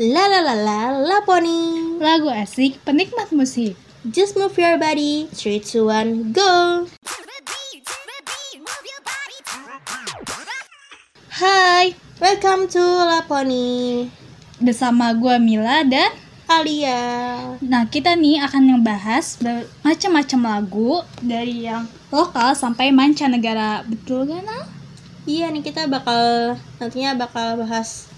La la la la la pony. Lagu asik penikmat musik. Just move your body. 3, 2, 1, go. Hai, welcome to La Pony. Bersama gue Mila dan Alia. Nah kita nih akan ngebahas macam-macam lagu dari yang lokal sampai mancanegara Betul gak Nal? Iya nih kita bakal nantinya bakal bahas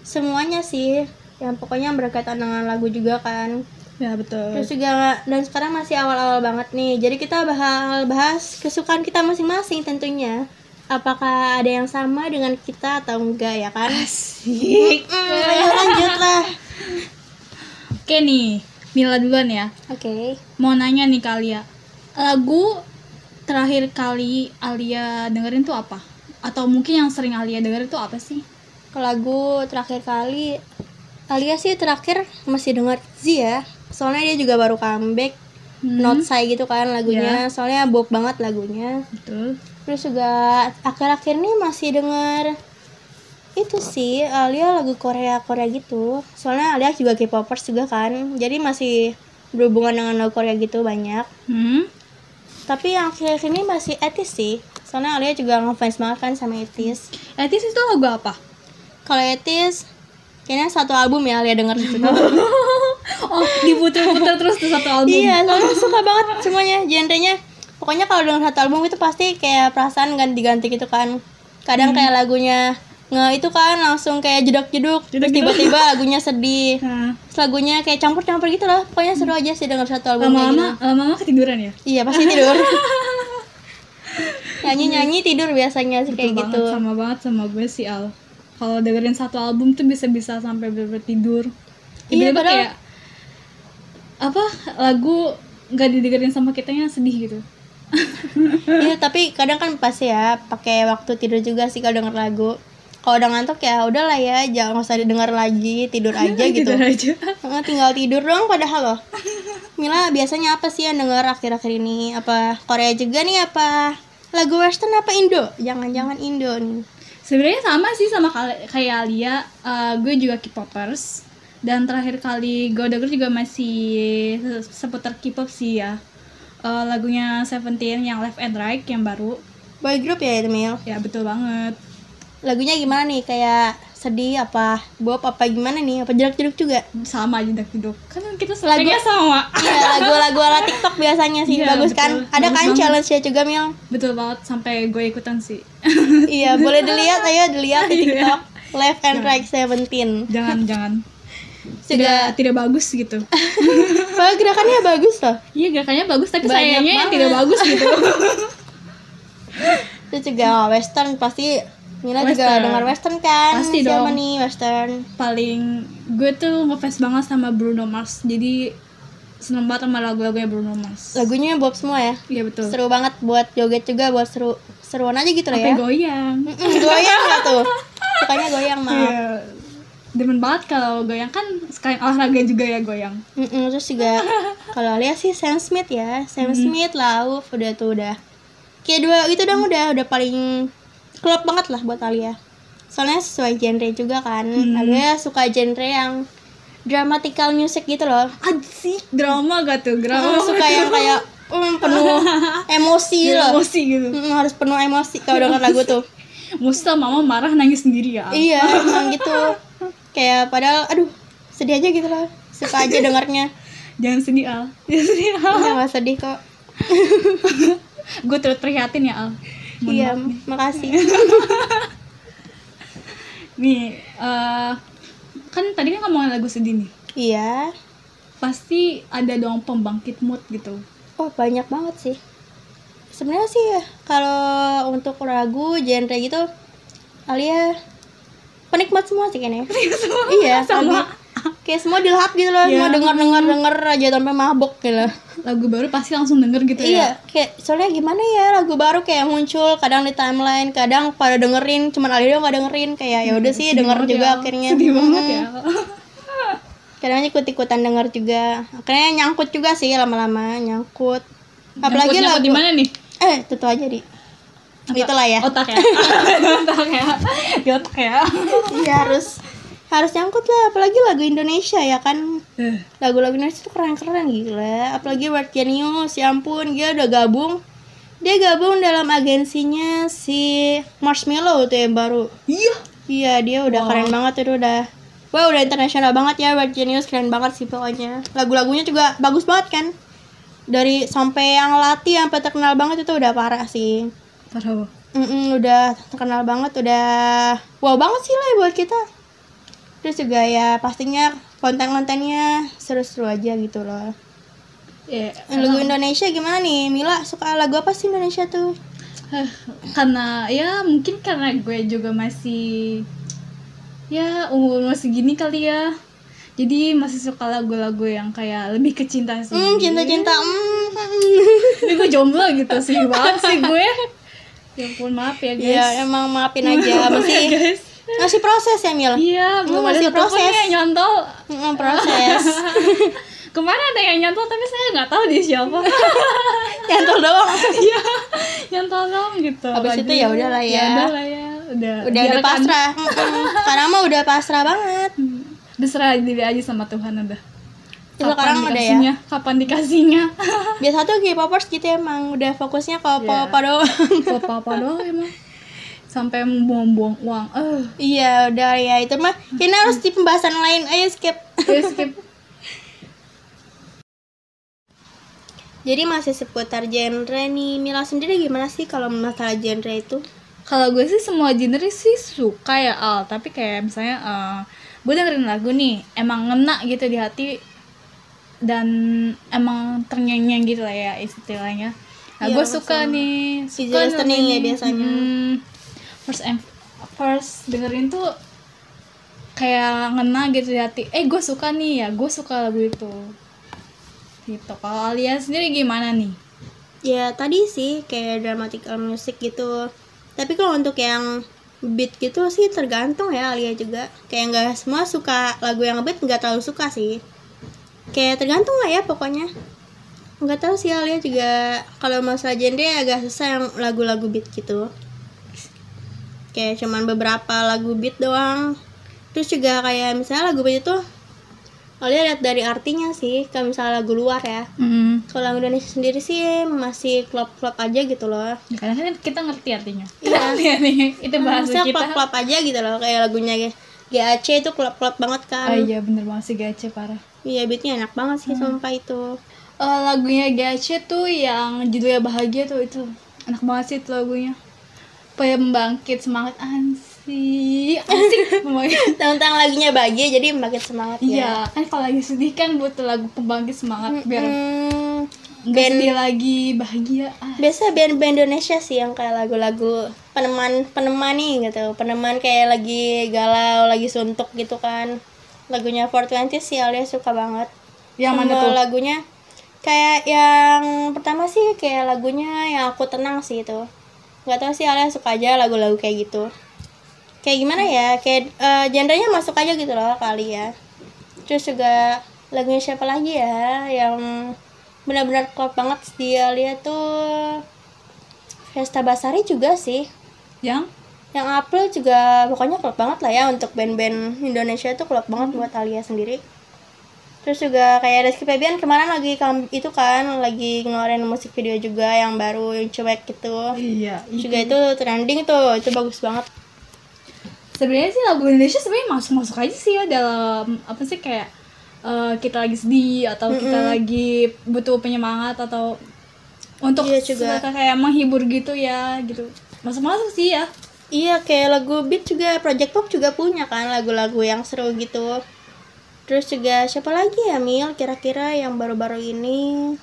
semuanya sih. Yang pokoknya berkaitan dengan lagu juga kan. Ya betul Terus juga dan sekarang masih awal-awal banget nih. Jadi kita bakal bahas kesukaan kita masing-masing tentunya. Apakah ada yang sama dengan kita atau enggak ya kan? Asik Hmm, ayo lanjut lah. Oke nih Mila duluan ya Oke. Mau nanya nih ke Alia Lagu terakhir kali Alia dengerin tuh apa? Atau mungkin yang sering Alia dengerin tuh apa sih? Lagu terakhir kali Alia sih terakhir masih denger Z ya. Soalnya dia juga baru comeback. Hmm, Not Say gitu kan lagunya. Soalnya bob banget lagunya. Betul Terus juga akhir-akhir ini masih denger itu sih Alia lagu Korea Korea gitu. Soalnya Alia juga K-popers juga kan. Jadi masih berhubungan dengan lagu Korea gitu banyak. Hmm? Tapi yang akhir-akhir ini masih etis sih. Soalnya Alia juga ngefans banget kan sama etis. Etis itu lagu apa? Kalau etis kayaknya satu album ya Alia denger situ. oh diputer-puter terus tuh satu album iya, soalnya suka banget semuanya genrenya. Pokoknya kalau denger satu album itu pasti kayak perasaan ganti-ganti gitu kan. Kadang kayak lagunya nge itu kan langsung kayak jeduk-jeduk terus tiba-tiba lagunya sedih. Nah, Terus lagunya kayak campur-campur gitu lah. Pokoknya seru aja sih denger satu album kayak lama-lama gitu. lama-lama ketiduran ya Iya, pasti tidur. Nyanyi-nyanyi tidur biasanya sih kayak Betul gitu. banget, sama banget sama gue sih Al kalau dengerin satu album tuh bisa-bisa sampai bener tidur Iya, padahal- kayak apa lagu nggak didengerin sama kitanya sedih gitu Iya, tapi kadang kan pasti ya pakai waktu tidur juga sih kalau denger lagu. Kalau udah ngantuk ya udahlah ya, jangan usah didengar lagi, tidur aja gitu. Tidur aja tinggal tidur dong padahal loh. Mila biasanya apa sih yang denger akhir-akhir ini? Apa Korea juga nih apa lagu western apa Indo? Jangan-jangan Indo nih. Sebenarnya sama sih sama kayak Alia Eh, gue juga K-popers dan terakhir kali gue denger juga masih se- seputar K-pop sih ya Eh, lagunya Seventeen yang Left and Right yang baru Boy group ya itu Mil. ya betul banget Lagunya gimana nih? Kayak sedih apa bob apa gimana nih? Apa jerak-jeruk juga? sama aja dak duduk kan kita selagnya sama Iya, lagu-lagu ala TikTok biasanya sih Iya, bagus kan? betul. Ada Bagus kan banget. challenge-nya juga Mil? betul banget sampai gue ikutan sih iya, boleh dilihat ayo dilihat di Iya. TikTok Left and Right Seventeen. jangan jangan Juga tidak tidak bagus gitu Padahal gerakannya bagus loh. iya gerakannya bagus tapi Banyak sayangnya yang tidak bagus gitu Itu juga western pasti Mila juga Western. dengar western kan? Pasti Siapa dong. nih western? paling gue tuh ngefans banget sama Bruno Mars jadi seneng banget sama lagu-lagunya Bruno Mars Lagunya bob semua ya. iya betul Seru banget buat joget juga buat seru seruan aja gitu lah sampai ya. goyang goyang nggak tuh? Sukanya goyang maaf. Iya. demen banget kalau goyang kan sekalian olahraga juga ya goyang Mm-mm, terus juga kalau Alia sih Sam Smith ya. Sam Smith Lauf udah tuh udah. Kayak dua itu dong udah udah paling klop banget lah buat Alia. Soalnya sesuai genre juga kan. Alia suka genre yang dramatical music gitu loh. asik drama gak tuh Oh, drama suka yang kayak mm, penuh emosi loh. emosi gitu Mm, harus penuh emosi kalau denger lagu tuh. Musta mama marah nangis sendiri ya iya, emang gitu. Kayak padahal aduh, sedih aja gitu loh. Suka aja dengarnya. jangan sedih Al jangan sedih Al nggak sedih kok. gue terus prihatin ya Al iya, makasih. nih eh, kan tadi kan ngomongin lagu sedih nih iya. pasti ada dong pembangkit mood gitu Oh, banyak banget sih. Sebenarnya sih ya, kalau untuk lagu genre gitu Alia penikmat semua sih kayaknya. iya, sama. Kayak semua dilahap gitu loh, Iya. semua denger-denger denger aja sampai mabok gitu. lagu baru pasti langsung denger gitu ya Iya, kayak soalnya gimana ya lagu baru kayak muncul kadang di timeline, kadang pada dengerin, cuman Alia doang nggak dengerin kayak ya udah sih denger juga ya. akhirnya. sedih Hmm. banget ya Kadang ikut-ikutan denger juga. Akhirnya nyangkut juga sih lama-lama nyangkut. Apalagi Nyangkut-nyangkut lagu di mana nih Eh, itu aja di. Itulah ya. otak ya otak ya di otak ya Iya harus harus nyangkut lah apalagi lagu Indonesia ya kan? Eh, lagu-lagu Indonesia tuh keren-keren gila. Apalagi World Genius ya ampun dia udah gabung. Dia gabung dalam agensinya si Marshmello tuh yang baru. Iya. Iya dia udah Wah. keren banget itu udah. Wah udah internasional banget ya World Genius keren banget sih pokoknya. Lagu-lagunya juga bagus banget kan? Dari sampai yang latih sampai terkenal banget itu udah parah sih. Parah Bang. Mm-mm, udah terkenal banget udah wow banget sih lah buat kita terus juga ya pastinya konten-kontennya seru-seru aja gitu loh. Ya lagu Indonesia gimana nih? Mila suka lagu apa sih Indonesia tuh? Eh, karena ya mungkin karena gue juga masih ya umur masih gini kali ya. Jadi masih suka lagu-lagu yang kayak lebih ke cinta sih. Hmm cinta-cinta mm. tapi gue jomblo gitu sih banget sih gue. Ya ampun maaf ya guys. ya emang maafin aja masih guys masih proses ya Mil? Iya belum Hmm, ada masih proses. yang nyantol Mm, proses. Kemarin ada yang nyantol tapi saya nggak tahu dia siapa. Nyantol doang. Iya nyantol dong gitu. Habis itu ya udahlah ya. udah lah ya udah udah udah pasrah. Sekarang mah udah pasrah banget. Udah serah diri aja sama Tuhan udah. Ya, sekarang udah ya. kapan dikasihnya? Biasa tuh K-popers gitu emang udah fokusnya ke Iya. apa-apa doang. Apa apa doang emang sampai membuang-buang uang. Eh. Iya udah ya itu mah Kayaknya harus di pembahasan lain. Ayo skip. Ya skip. Jadi masih seputar genre nih. Mila sendiri gimana sih kalau masalah genre itu? kalau gue sih semua genre sih suka ya Al. Tapi kayak misalnya eh, gue dengerin lagu nih emang ngena gitu di hati dan emang ternyanyi gitu lah ya istilahnya. Nah Iya, gue suka nih suka nih. ya biasanya. Mm, first em- first dengerin tuh kayak ngena gitu di hati. Eh gue suka nih ya gue suka lagu itu. Gitu. Kalau Alia sendiri gimana nih? Ya tadi sih kayak dramatical music gitu. Tapi kalau untuk yang beat gitu sih tergantung ya Alia juga. Kayak nggak semua suka lagu yang beat nggak terlalu suka sih. Kayak tergantung lah ya pokoknya. Nggak tahu sih Alia juga kalau masalah genre agak susah yang lagu-lagu beat gitu kayak cuman beberapa lagu beat doang. Terus juga kayak misalnya lagu beat itu Alia lihat dari artinya sih kalau misalnya lagu luar ya. Mm kalau lagu Indonesia sendiri sih masih klop-klop aja gitu loh. Ya, kadang kan kita ngerti artinya. Iya. Nih itu bahasa kita. klop-klop aja gitu loh kayak lagunya GAC itu klop-klop banget kan. Oh iya bener banget sih gace parah. Iya beatnya enak banget sih sumpah itu. Eh, lagunya gace tuh yang judulnya bahagia tuh itu. Enak banget sih itu lagunya supaya membangkit semangat asik membangkit tentang lagunya bahagia jadi makin semangat ya. Iya kan kalau lagi sedih kan butuh lagu pembangkit semangat biar Hmm, nggak band sedih lagi bahagia. Ah. Biasa band-band Indonesia sih yang kayak lagu-lagu peneman peneman nih gitu. Peneman kayak lagi galau lagi suntuk gitu kan. Lagunya 420 sih Alia suka banget. Yang mana tuh? lagunya kayak yang pertama sih kayak lagunya yang aku tenang sih itu nggak tahu sih Alia suka aja lagu-lagu kayak gitu. Kayak gimana ya? Kayak eh, genrenya masuk aja gitu loh kali ya. Terus juga lagunya siapa lagi ya yang benar-benar klop banget dia lihat tuh Fiesta Basari juga sih. Yang? Yang April juga pokoknya klop banget lah ya untuk band-band Indonesia itu klop banget buat Alia sendiri terus juga kayak Rizky Febian kemarin lagi itu kan lagi ngeluarin musik video juga yang baru yang cuek gitu. Iya juga itu. trending tuh itu bagus banget. Sebenarnya sih lagu Indonesia sebenarnya masuk masuk aja sih ya dalam apa sih kayak eh, kita lagi sedih atau kita lagi butuh penyemangat atau untuk Iya juga. kayak menghibur gitu ya gitu. Masuk masuk sih ya. Iya kayak lagu beat juga Project Pop juga punya kan lagu-lagu yang seru gitu terus juga siapa lagi ya Mil? Kira-kira yang baru-baru ini.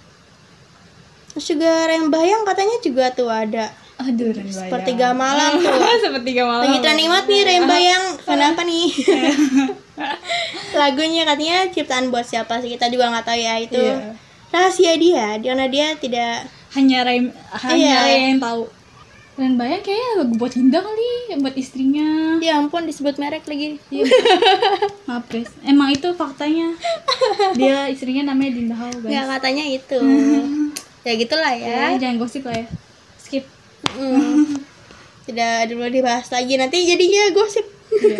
Terus juga Rembayang katanya juga tuh ada. Aduh Ren Bayang. Sepertiga malam tuh. sepertiga malam. Lagi trending banget nih Rembayang Kenapa nih? Lagunya katanya ciptaan buat siapa sih? Kita juga nggak tahu ya itu. Iya. Rahasia dia. Karena dia tidak hanya Ray hanya Iya. Yang tahu Ren Bayang kayaknya lagu buat Hinda kali buat istrinya Ya ampun disebut merek lagi Iya. Maaf guys, emang itu faktanya. Dia istrinya namanya Dinda Hao guys. Ya katanya itu Ya gitulah Ya, ya jangan gosip lah ya. Skip. Mm. Tidak perlu dibahas lagi Nanti jadinya gosip Iya.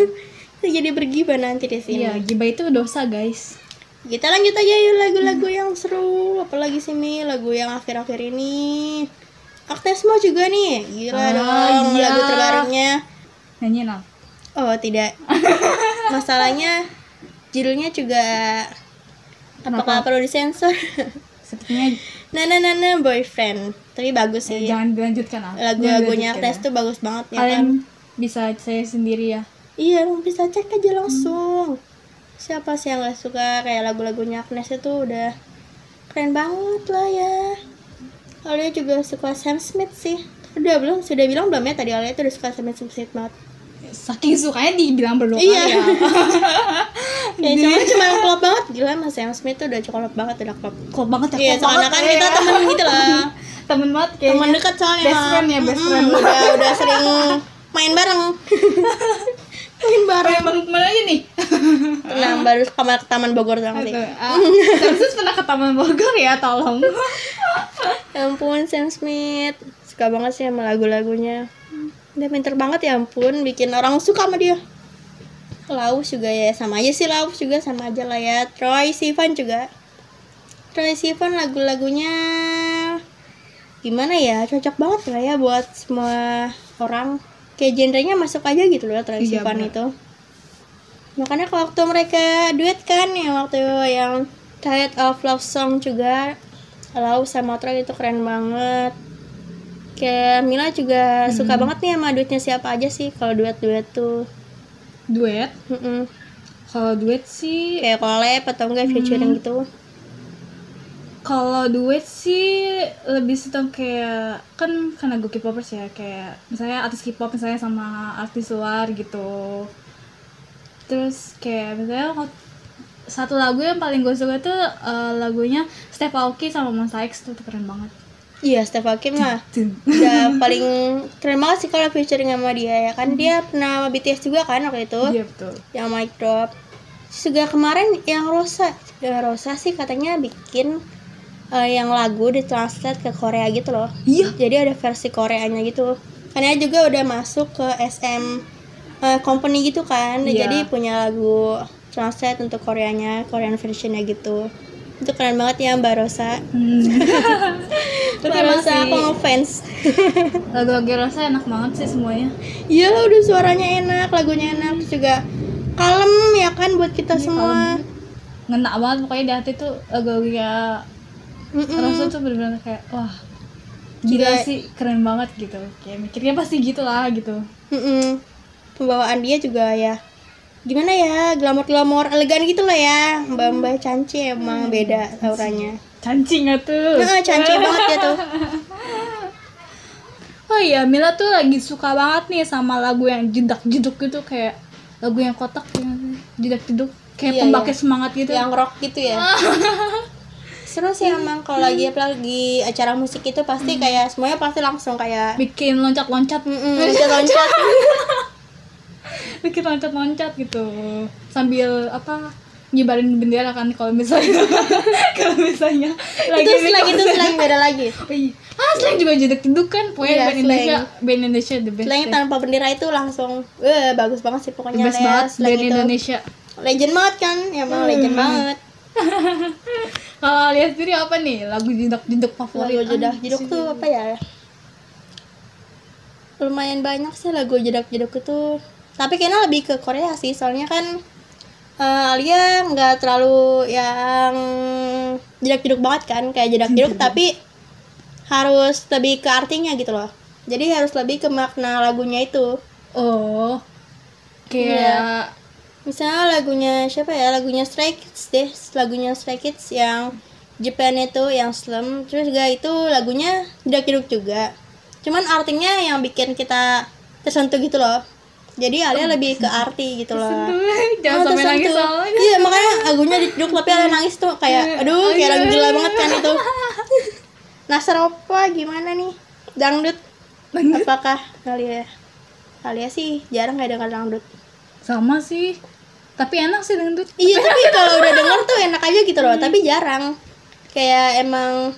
jadi bergibah nanti di sini Iya, gibah itu dosa, guys. kita lanjut aja yuk lagu-lagu yang seru apalagi sih Mi lagu yang akhir-akhir ini Agnes Mo juga nih gila Ah, dong iya. lagu terbarunya Nyanyiin apa? oh tidak masalahnya judulnya juga apakah Kenapa? perlu disensor Sepertinya Nana Nana Boyfriend tapi bagus eh, sih jangan dilanjutkan ah. lagu-lagunya Agnes dilanjutkan tuh bagus banget ya. ya kan bisa saya sendiri ya. iya bisa cek aja langsung siapa sih yang gak suka kayak lagu-lagunya Agnes itu udah keren banget lah ya Alia juga suka Sam Smith sih udah belum sudah bilang belum ya tadi Alia tuh udah suka Sam Smith banget Saking sukanya dibilang berdua Iya. ya. ya cuma cuma klop banget gila mas Sam Smith tuh udah klop banget udah klop Klop banget ya. iya soalnya kan kita temen gitu lah temen banget kayaknya. teman dekat soalnya Best friend ya, best friend. udah udah sering main bareng main bareng Emang ke mana aja nih? nah baru ke kamar ke Taman Bogor doang sih. Ah, pernah ke Taman Bogor ya, tolong. Ya ampun Sam Smith. Suka banget sih sama lagu-lagunya. Dia pinter banget ya ampun. Bikin orang suka sama dia. Laus juga ya. Sama aja sih Laus juga sama aja lah ya. Troy Sivan juga. Troy Sivan lagu-lagunya gimana ya? Cocok banget lah ya buat semua orang kayak genrenya masuk aja gitu loh Troy Iya, itu. Makanya waktu mereka duet kan yang waktu yang Tired of Love Song juga Lalu sama Troy itu keren banget. Kayak Mila juga suka banget nih sama duetnya siapa aja sih kalau duet-duet tuh. Duet. Mm-mm. Kalau duet sih kayak collab atau enggak featuring gitu kalau duet sih lebih seneng kayak kan karena gue K-popers ya kayak misalnya artis K-pop misalnya sama artis luar gitu. Terus kayak misalnya satu lagu yang paling gue suka tuh eh, lagunya Step Aoki sama Monsta X tuh, tuh keren banget. Iya Steph Hakim mah udah paling keren banget sih kalau featuring sama dia ya. Kan dia pernah sama BTS juga kan waktu itu? Iya betul. Yang mic drop. Terus juga kemarin yang Rosa. Ya, Rosa sih katanya bikin eh, yang lagu ditranslate ke Korea gitu loh. Iya. Jadi ada versi Koreanya gitu. Karena juga udah masuk ke SM eh, company gitu kan. Iya. jadi punya lagu translate untuk Koreanya Korean versionnya gitu. Itu keren banget ya Mbak Rosa. Hmm. Mbak Rosa aku ngefans. Lagu-lagu Rosa enak banget sih semuanya. Iya udah suaranya enak lagunya enak terus juga kalem ya kan buat kita Iya, semua. ngena banget pokoknya di hati tuh lagu-lagunya Mm-mm. Rosa tuh bener-bener kayak wah gila Juga- sih keren banget gitu. Kayak mikirnya pasti gitu lah gitu. Mm-mm. pembawaan dia juga ya gimana ya glamor-glamor elegan gitu lah ya. Mbak-mbak canci emang beda auranya. Cancing gak tuh? Nah, canci banget ya tuh. Oh iya Mila tuh lagi suka banget nih sama lagu yang jedak jeduk gitu kayak lagu yang kotak jedak jeduk kayak Iya, pembangkit iya. semangat gitu. yang rock gitu ya seru sih emang kalau lagi apalagi acara musik itu pasti kayak semuanya pasti langsung kayak bikin loncat-loncat loncat-loncat bikin loncat-loncat gitu sambil apa nyebarin bendera kan kalau misalnya kalau misalnya itu slang itu slang beda lagi iya. Ah, slang juga jedek jeduk kan. Pokoknya Iya, band Indonesia, band Indonesia the best. slang tanpa bendera itu langsung eh bagus banget sih pokoknya best banget band. Indonesia. legend banget kan emang legend banget Kalau lihat sendiri apa nih lagu jeduk favorit? lagu sih. tuh apa ya lumayan banyak sih lagu jedak jeduk itu tapi kayaknya lebih ke Korea sih soalnya kan eh, Alia nggak terlalu yang jedak jeduk banget kan kayak jedak jeduk tapi harus lebih ke artinya gitu loh jadi harus lebih ke makna lagunya itu Oh. Iya. Kayak misalnya lagunya siapa ya? Lagunya Stray Kids deh. Lagunya Stray Kids yang Japan itu yang Slum. Terus juga itu lagunya jedak jeduk juga. Cuman artinya yang bikin kita tersentuh gitu loh. Jadi Alia lebih ke arti gitu loh. Jangan Oh, sampai nangis soalnya. iya makanya lagunya jeduk tapi Alia nangis tuh kayak aduh kayak lagu gila banget kan itu. Nasar apa? Gimana nih? Dangdut. Apakah Alia? Alia sih jarang kayak dengar dangdut. Sama sih. Tapi enak sih dangdut. Iya tapi kalau udah denger tuh enak aja gitu loh, tapi jarang. Kayak emang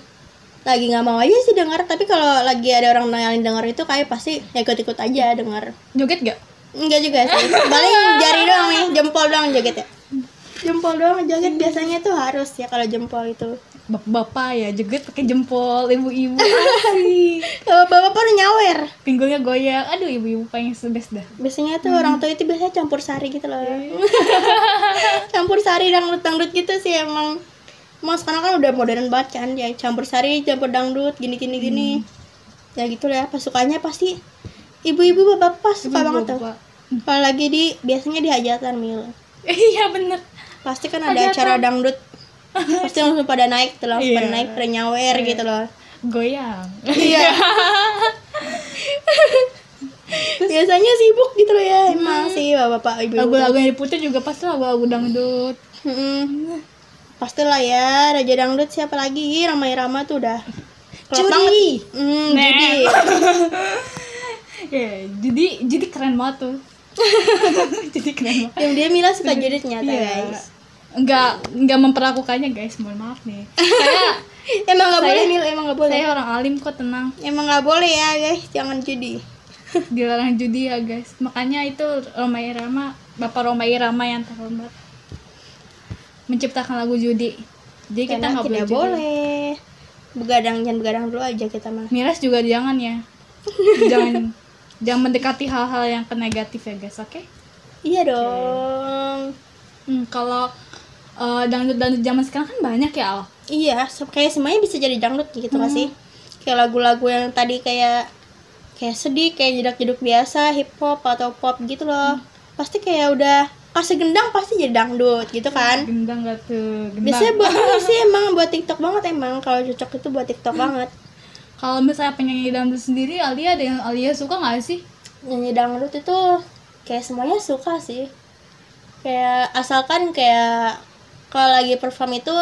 lagi nggak mau aja sih denger, tapi kalau lagi ada orang yang denger itu kayak pasti ya ikut-ikut aja denger. Joget gak? Enggak juga sih. Paling jari doang nih, jempol doang joget ya. Jempol doang joget biasanya tuh harus ya kalau jempol itu. Bapak-bapak ya joget pakai jempol, ibu-ibu asik. Kalau bapak udah nyawer. Pinggulnya goyang. Aduh, ibu-ibu paling best dah. Biasanya tuh orang tua itu biasanya campur sari gitu loh. campur sari dangdut dangdut gitu sih emang. Emang sekarang kan udah modern banget kan ya campur sari, campur dangdut gini gini gini. Ya gitu lah pasukannya pasti ibu-ibu bapak-bapak suka banget tuh. Bapak. Kalau lagi di biasanya di hajatan mil. Iya bener. Pasti kan ada Hajatan. acara dangdut. Pasti langsung pada naik tuh langsung pada Iya. naik pada nyawer gitu loh. Goyang. Iya. biasanya sibuk gitu loh ya emang sih bapak ibu Lagu-lagu yang diputar juga pasti lagu-lagu dangdut. pastilah ya raja dangdut siapa lagi Ramai Rama tuh udah Judi. banget. hmm, judi Ya, jadi jadi keren banget tuh. jadi keren banget. yang dia Mila suka judi ternyata Iya. guys Enggak enggak memperlakukannya guys, mohon maaf nih. Saya emang nggak boleh Mil emang nggak boleh saya orang alim kok tenang. emang nggak boleh ya guys jangan judi Dilarang judi ya guys. Makanya itu Roma Irama, Bapak Roma Irama yang terhormat menciptakan lagu judi. Jadi kita Karena nggak boleh judi. boleh begadang jangan begadang dulu aja kita mah Miras juga jangan ya. jangan jangan mendekati hal-hal yang ke negatif ya guys, oke? iya dong Hmm, kalau eh, dangdut-dangdut zaman sekarang kan banyak ya, Al. Iya, kayak semuanya bisa jadi dangdut gitu nggak sih? Kayak lagu-lagu yang tadi kayak kayak sedih, kayak jedak-jeduk biasa, hip hop atau pop gitu loh. Pasti kayak udah kasih gendang pasti jadi dangdut gitu kan. Gendang gak tuh? Gendang. Biasanya buat sih emang buat TikTok banget emang kalau cocok itu buat TikTok banget. Kalau misalnya penyanyi dangdut sendiri, Alia ada yang Alia suka nggak sih? Nyanyi dangdut itu kayak semuanya suka sih. Kayak asalkan kayak kalau lagi perform itu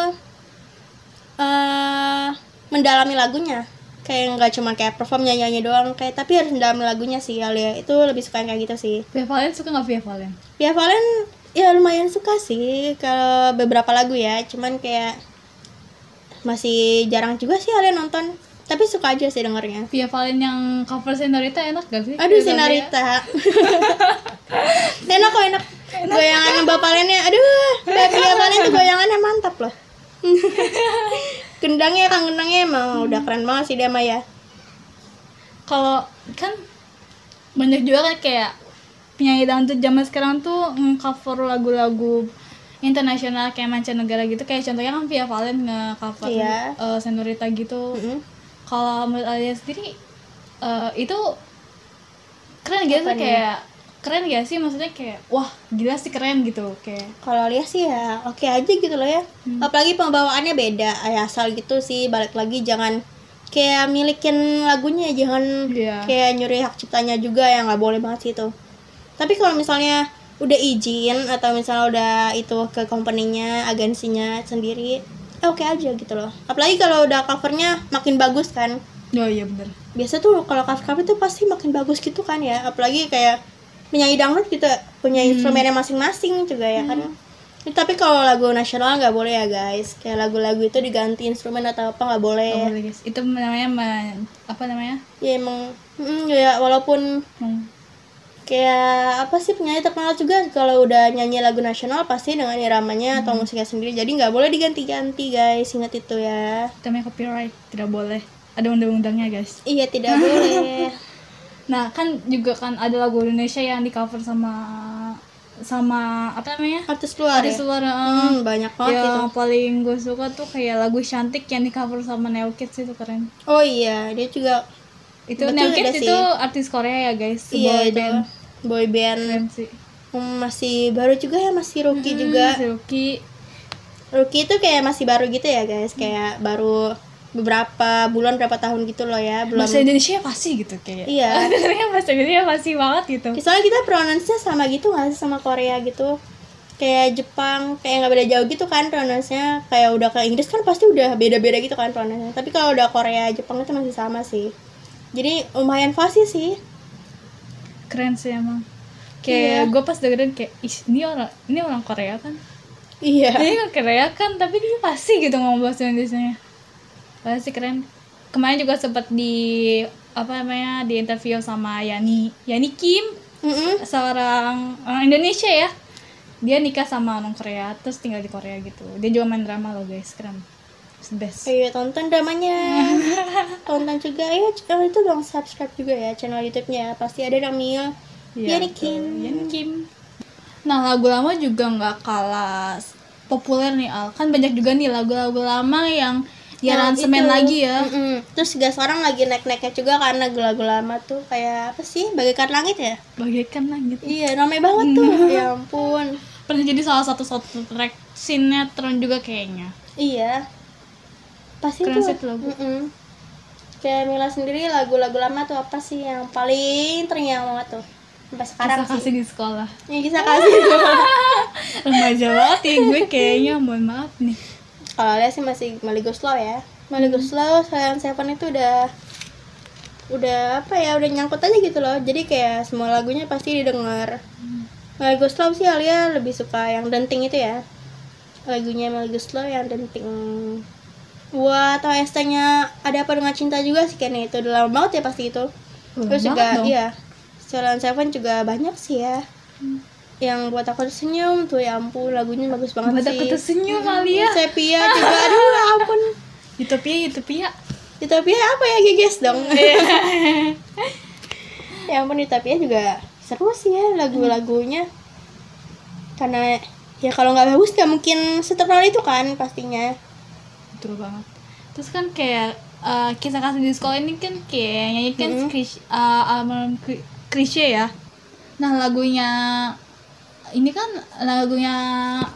eh mendalami lagunya. Kayak nggak cuma kayak perform nyanyi nyanyi doang kayak tapi harus mendalami lagunya sih Alia. Itu lebih suka yang kayak gitu sih. Via Valen suka nggak Via Valen? Via Valen ya lumayan suka sih kalau beberapa lagu ya. Cuman kayak masih jarang juga sih Alia nonton. Tapi suka aja sih dengernya. Via Valen yang cover Senorita enak gak sih? aduh Valen? Sinarita enak kok enak goyangan Mbak Valennya aduh Mbak Via Valen tuh goyangannya mantap loh gendangnya kang gendangnya emang udah keren banget sih dia mah ya Kalau kan banyak juga kan kayak penyanyi dangdut zaman sekarang tuh cover lagu-lagu internasional kayak mancanegara gitu kayak contohnya kan Via Valen nge-cover Iya. eh, Senorita gitu. Mm-mm. Kalau menurut Alia sendiri eh, itu keren gitu kayak keren gak sih? Maksudnya kayak wah gila sih keren gitu. Kayak kalau lihat sih ya oke aja gitu loh ya. Apalagi pembawaannya beda ya asal gitu sih. Balik lagi jangan kayak milikin lagunya jangan Iya. kayak nyuri hak ciptanya juga yang nggak boleh banget sih itu. Tapi kalau misalnya udah izin atau misalnya udah itu ke company-nya agensinya sendiri eh, oke aja gitu loh. Apalagi kalau udah covernya makin bagus kan. Oh iya bener. Biasa tuh kalau cover cover itu pasti makin bagus gitu kan ya. Apalagi kayak penyanyi dangdut gitu punya instrumennya masing-masing juga ya kan. Ya, tapi kalau lagu nasional nggak boleh ya guys. Kayak lagu-lagu itu diganti instrumen atau apa nggak boleh. Nggak boleh, guys. itu namanya men- apa namanya? Ya emang mm, ya walaupun Hmm. kayak apa sih penyanyi terkenal juga. Kalau udah nyanyi lagu nasional pasti dengan iramanya atau musiknya sendiri. Jadi nggak boleh diganti-ganti guys. Ingat itu ya. Namanya copyright. Tidak boleh. Ada undang-undangnya guys. Iya tidak boleh nah kan juga kan ada lagu Indonesia yang di cover sama sama apa namanya? Artis luar artis ya? luar eh, hmm, banyak banget yang paling gue suka tuh kayak lagu cantik yang di cover sama Neo Kids itu keren. Oh iya dia juga itu Betul, Neo Kids sih. itu artis Korea ya guys. Iya sebuah itu band. boy band. Keren sih. Hmm, masih baru juga ya masih rookie juga. si Ruki rookie itu kayak masih baru gitu ya guys. Kayak baru beberapa bulan berapa tahun gitu loh ya belum. Bahasa Indonesia pasti gitu kayak. Iya. dengernya bahasa Indonesia pasti banget gitu. Soalnya kita pronounce-nya sama gitu nggak sih sama Korea gitu? Kayak Jepang kayak nggak beda jauh gitu kan pronounce-nya kayak udah ke Inggris kan pasti udah beda-beda gitu kan pronounce-nya tapi kalau udah Korea Jepang itu masih sama sih. Jadi lumayan fasih sih. Keren sih emang. Iya. kayak gue pas dengerin kayak Ih, ini orang ini orang Korea kan? Iya. Ini orang Korea kan tapi dia pasti gitu ngomong bahasa Indonesia pasti keren. Kemarin juga sempat di apa namanya di interview sama Yani Yani Kim Mm-mm. seorang orang Indonesia ya. Dia nikah sama orang Korea terus tinggal di Korea gitu. Dia juga main drama loh guys. Keren. It's the best. Ayo tonton dramanya. Tonton juga. Ya jangan itu dong subscribe juga ya channel YouTube-nya. Pasti ada namanya Iya, Yannick Kim. Yannick Kim. Nah lagu lama juga nggak kalah populer nih Al. Kan banyak juga nih lagu-lagu lama yang diaransemen itu. lagi ya. Mm-mm. terus juga sekarang lagi naik-naiknya juga karena lagu-lagu lama tuh kayak apa sih? Bagaikan langit ya? Bagaikan langit. Iya ramai banget tuh. Ya ampun. Pernah jadi salah satu satu track sinetron juga kayaknya. Iya. Pasti Keren tuh. lagu. Mm-mm. kayak Mila sendiri lagu-lagu lama tuh apa sih yang paling terngiang banget tuh? Sampai sekarang Kisah sih. kasih di sekolah. Yang bisa kasih. Remaja banget ya gue kayaknya. Mohon maaf nih kalau lihat sih masih Mali Goslow ya. Mali Goslow Silent Seven itu udah udah apa ya udah nyangkut aja gitu loh. Jadi kayak semua lagunya pasti didengar. Mali Goslow sih Alia lebih suka yang denting itu ya. Lagunya Mali Goslow yang denting. Buat OST nya ada apa dengan cinta juga sih kayaknya itu. Udah lama banget ya pasti itu. Terus juga dong. iya Silent Seven juga banyak sih ya yang buat aku tersenyum tuh ya ampun lagunya bagus banget buat sih. aku tersenyum kali ya. Sepia juga aduh ya ampun. Utopia Utopia. Utopia apa ya? Geges dong. Ya ampun Utopia juga seru sih ya lagu-lagunya. Karena ya kalau nggak bagus nggak mungkin seterkenal itu kan pastinya. Betul banget. Terus kan kayak eh, kisah kasih di sekolah ini kan kayak nyanyi kan Mm-mm. kris- eh, album kri- Krisye ya. Nah lagunya ini kan lagunya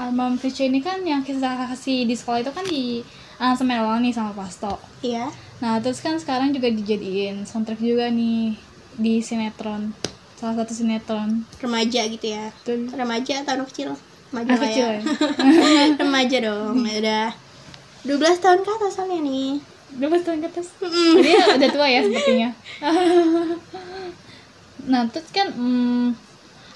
album Krisye ini kan yang kisah kasih di sekolah itu kan di ulang nih sama Pasto. Iya. Nah terus kan sekarang juga dijadiin soundtrack juga nih di sinetron salah satu sinetron. Remaja gitu ya. Betul. remaja atau anak kecil? Remaja Anak lah kecil ya. Ya. remaja dong ya udah. 12 tahun ke atas soalnya nih. Berapa tahun ke atas? Jadi udah tua ya sepertinya. nah terus kan hmm,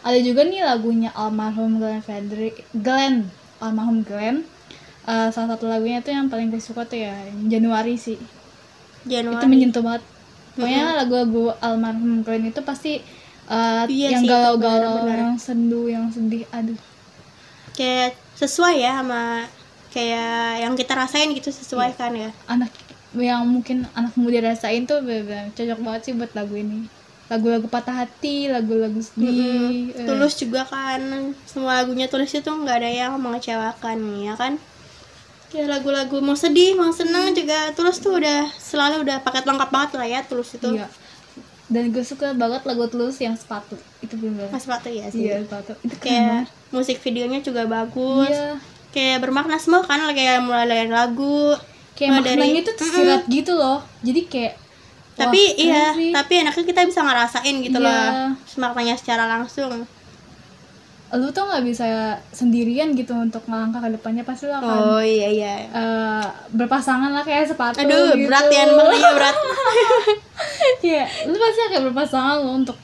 ada juga nih lagunya almarhum Glenn Frederick Glenn almarhum Glenn. Eh, salah satu lagunya tuh yang paling gue suka tuh ya Januari sih. Januari. Itu menyentuh banget. Pokoknya lagu-lagu almarhum Glenn itu pasti eh, Iya yang galau-galau yang sendu yang sedih aduh. Kayak sesuai ya sama kayak yang kita rasain gitu sesuai kan ya. Anak yang mungkin anak muda rasain tuh bener-bener cocok banget sih buat lagu ini lagu-lagu patah hati lagu-lagu sedih eh. tulus juga kan semua lagunya tulus itu nggak ada yang mengecewakan ya kan ya lagu-lagu mau sedih mau senang juga tulus tuh udah selalu udah paket lengkap banget lah ya tulus itu Iya. Dan gue suka banget lagu Tulus yang sepatu. Itu bener mas sepatu ya sih Iya, sepatu. Itu kayak banget. musik videonya juga bagus Iya. kayak bermakna semua kan kayak mulai dari lagu Kayak mulai dari- tuh tersirat gitu loh. Jadi kayak tapi wah, iya sih. tapi enaknya kita bisa ngerasain gitu Iya. loh maknanya secara langsung lu tuh nggak bisa sendirian gitu untuk ngelangkah ke depannya pasti lu akan oh iya iya eh, berpasangan lah kayak sepatu aduh gitu. berat ya berat Kayak lu pasti akan berpasangan lo untuk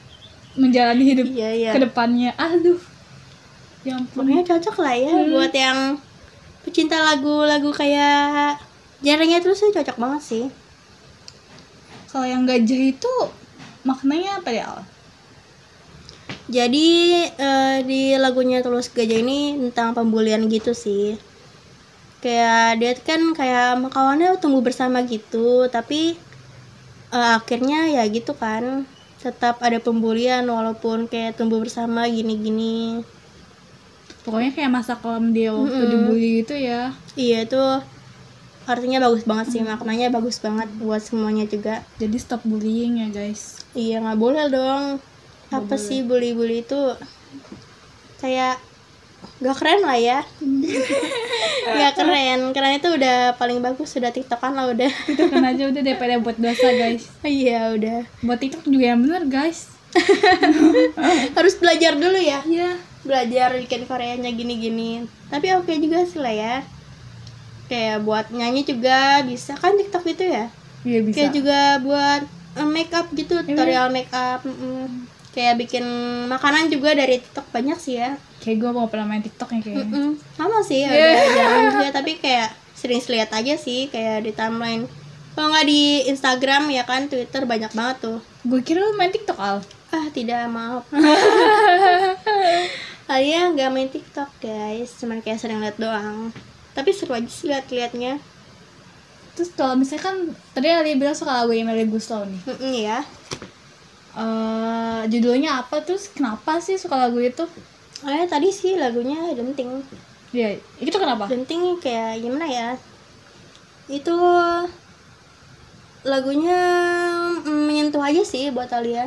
menjalani hidup iya iya ke depannya. Aduh. Ya ampun. Pokoknya cocok lah ya Hmm. buat yang pecinta lagu-lagu kayak jarangnya terus tuh cocok banget sih. Kalau yang gajah itu maknanya apa ya? Al? Jadi eh, di lagunya Tulus Gajah ini tentang pembulian gitu sih. Kayak dia kan kayak kawannya tumbuh bersama gitu, tapi eh, akhirnya ya gitu kan tetap ada pembulian walaupun kayak tumbuh bersama gini-gini. Pokoknya kayak masa kelam dia waktu Mm-mm. dibully gitu ya. Iya itu artinya bagus banget sih maknanya bagus banget buat semuanya juga. Jadi stop bullying ya guys. Iya nggak boleh dong. Nggak Apa boleh. sih bully-bully itu kayak gak keren lah ya. Gak keren. Keren itu udah paling bagus sudah tiktokan lah udah. Itu kan aja udah daripada buat dosa guys. Iya udah. Buat TikTok juga yang bener guys. Harus belajar dulu ya. Iya. Belajar bikin Koreanya gini-gini. Tapi oke juga sih lah ya. Kayak buat nyanyi juga bisa kan TikTok itu ya. Iya bisa. Kayak juga buat eh, make up gitu, Iya. tutorial make up. mm-mm. Kayak bikin makanan juga dari TikTok banyak sih ya. Kayak gue mau pernah main TikTok ya kayaknya. Mm-mm. sama sih Iya. udah jarang juga tapi kayak sering lihat aja sih kayak di timeline kalau nggak di Instagram ya kan Twitter banyak banget tuh Gue kira lu main TikTok al. Ah tidak maaf. Alia nggak main TikTok guys, cuman kayak sering liat doang. Tapi seru aja sih liat-liatnya. Terus kalau misalnya kan tadi Ali bilang suka lagu Emily Guslow nih. Mm-mm, ya. eh judulnya apa terus kenapa sih suka lagu itu? Eh tadi sih lagunya Genting. Ya, itu kenapa? Genting kayak gimana ya? Itu lagunya mm, menyentuh aja sih buat Alia.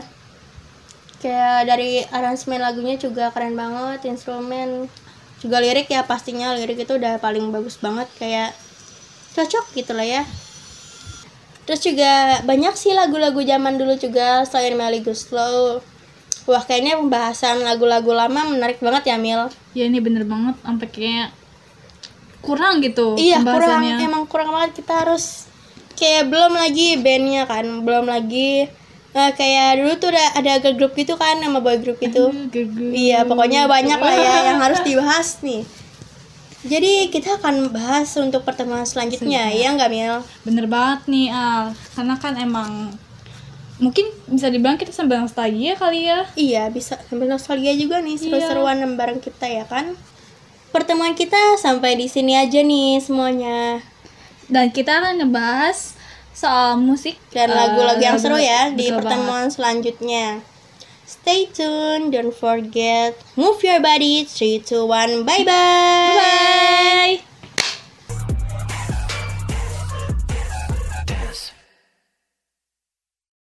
Kayak dari aransemen lagunya juga keren banget, instrumen juga lirik ya pastinya lirik itu udah paling bagus banget kayak cocok gitu lah ya. Terus juga banyak sih lagu-lagu zaman dulu juga selain Melly Guslow. Wah kayaknya pembahasan lagu-lagu lama menarik banget ya Mil. Ya ini bener banget sampai kayak kurang gitu Iya kurang emang kurang banget kita harus kayak belum lagi bandnya kan belum lagi eh, kayak dulu tuh ada ada girl group gitu kan nama boy group itu Aduh, iya pokoknya banyak lah ya yang harus dibahas nih. Jadi kita akan bahas untuk pertemuan selanjutnya ya nggak Mil? Bener banget nih Al, karena kan emang mungkin bisa dibilang kita sambil nostalgia kali ya. iya bisa sambil nostalgia juga nih seru-seruan bareng kita ya kan? Pertemuan kita sampai di sini aja nih semuanya. Dan kita akan ngebahas soal musik dan eh, lagu-lagu yang seru lagu- ya di pertemuan selanjutnya. Stay tuned, don't forget, move your body, 3, 2, 1, bye bye! Bye.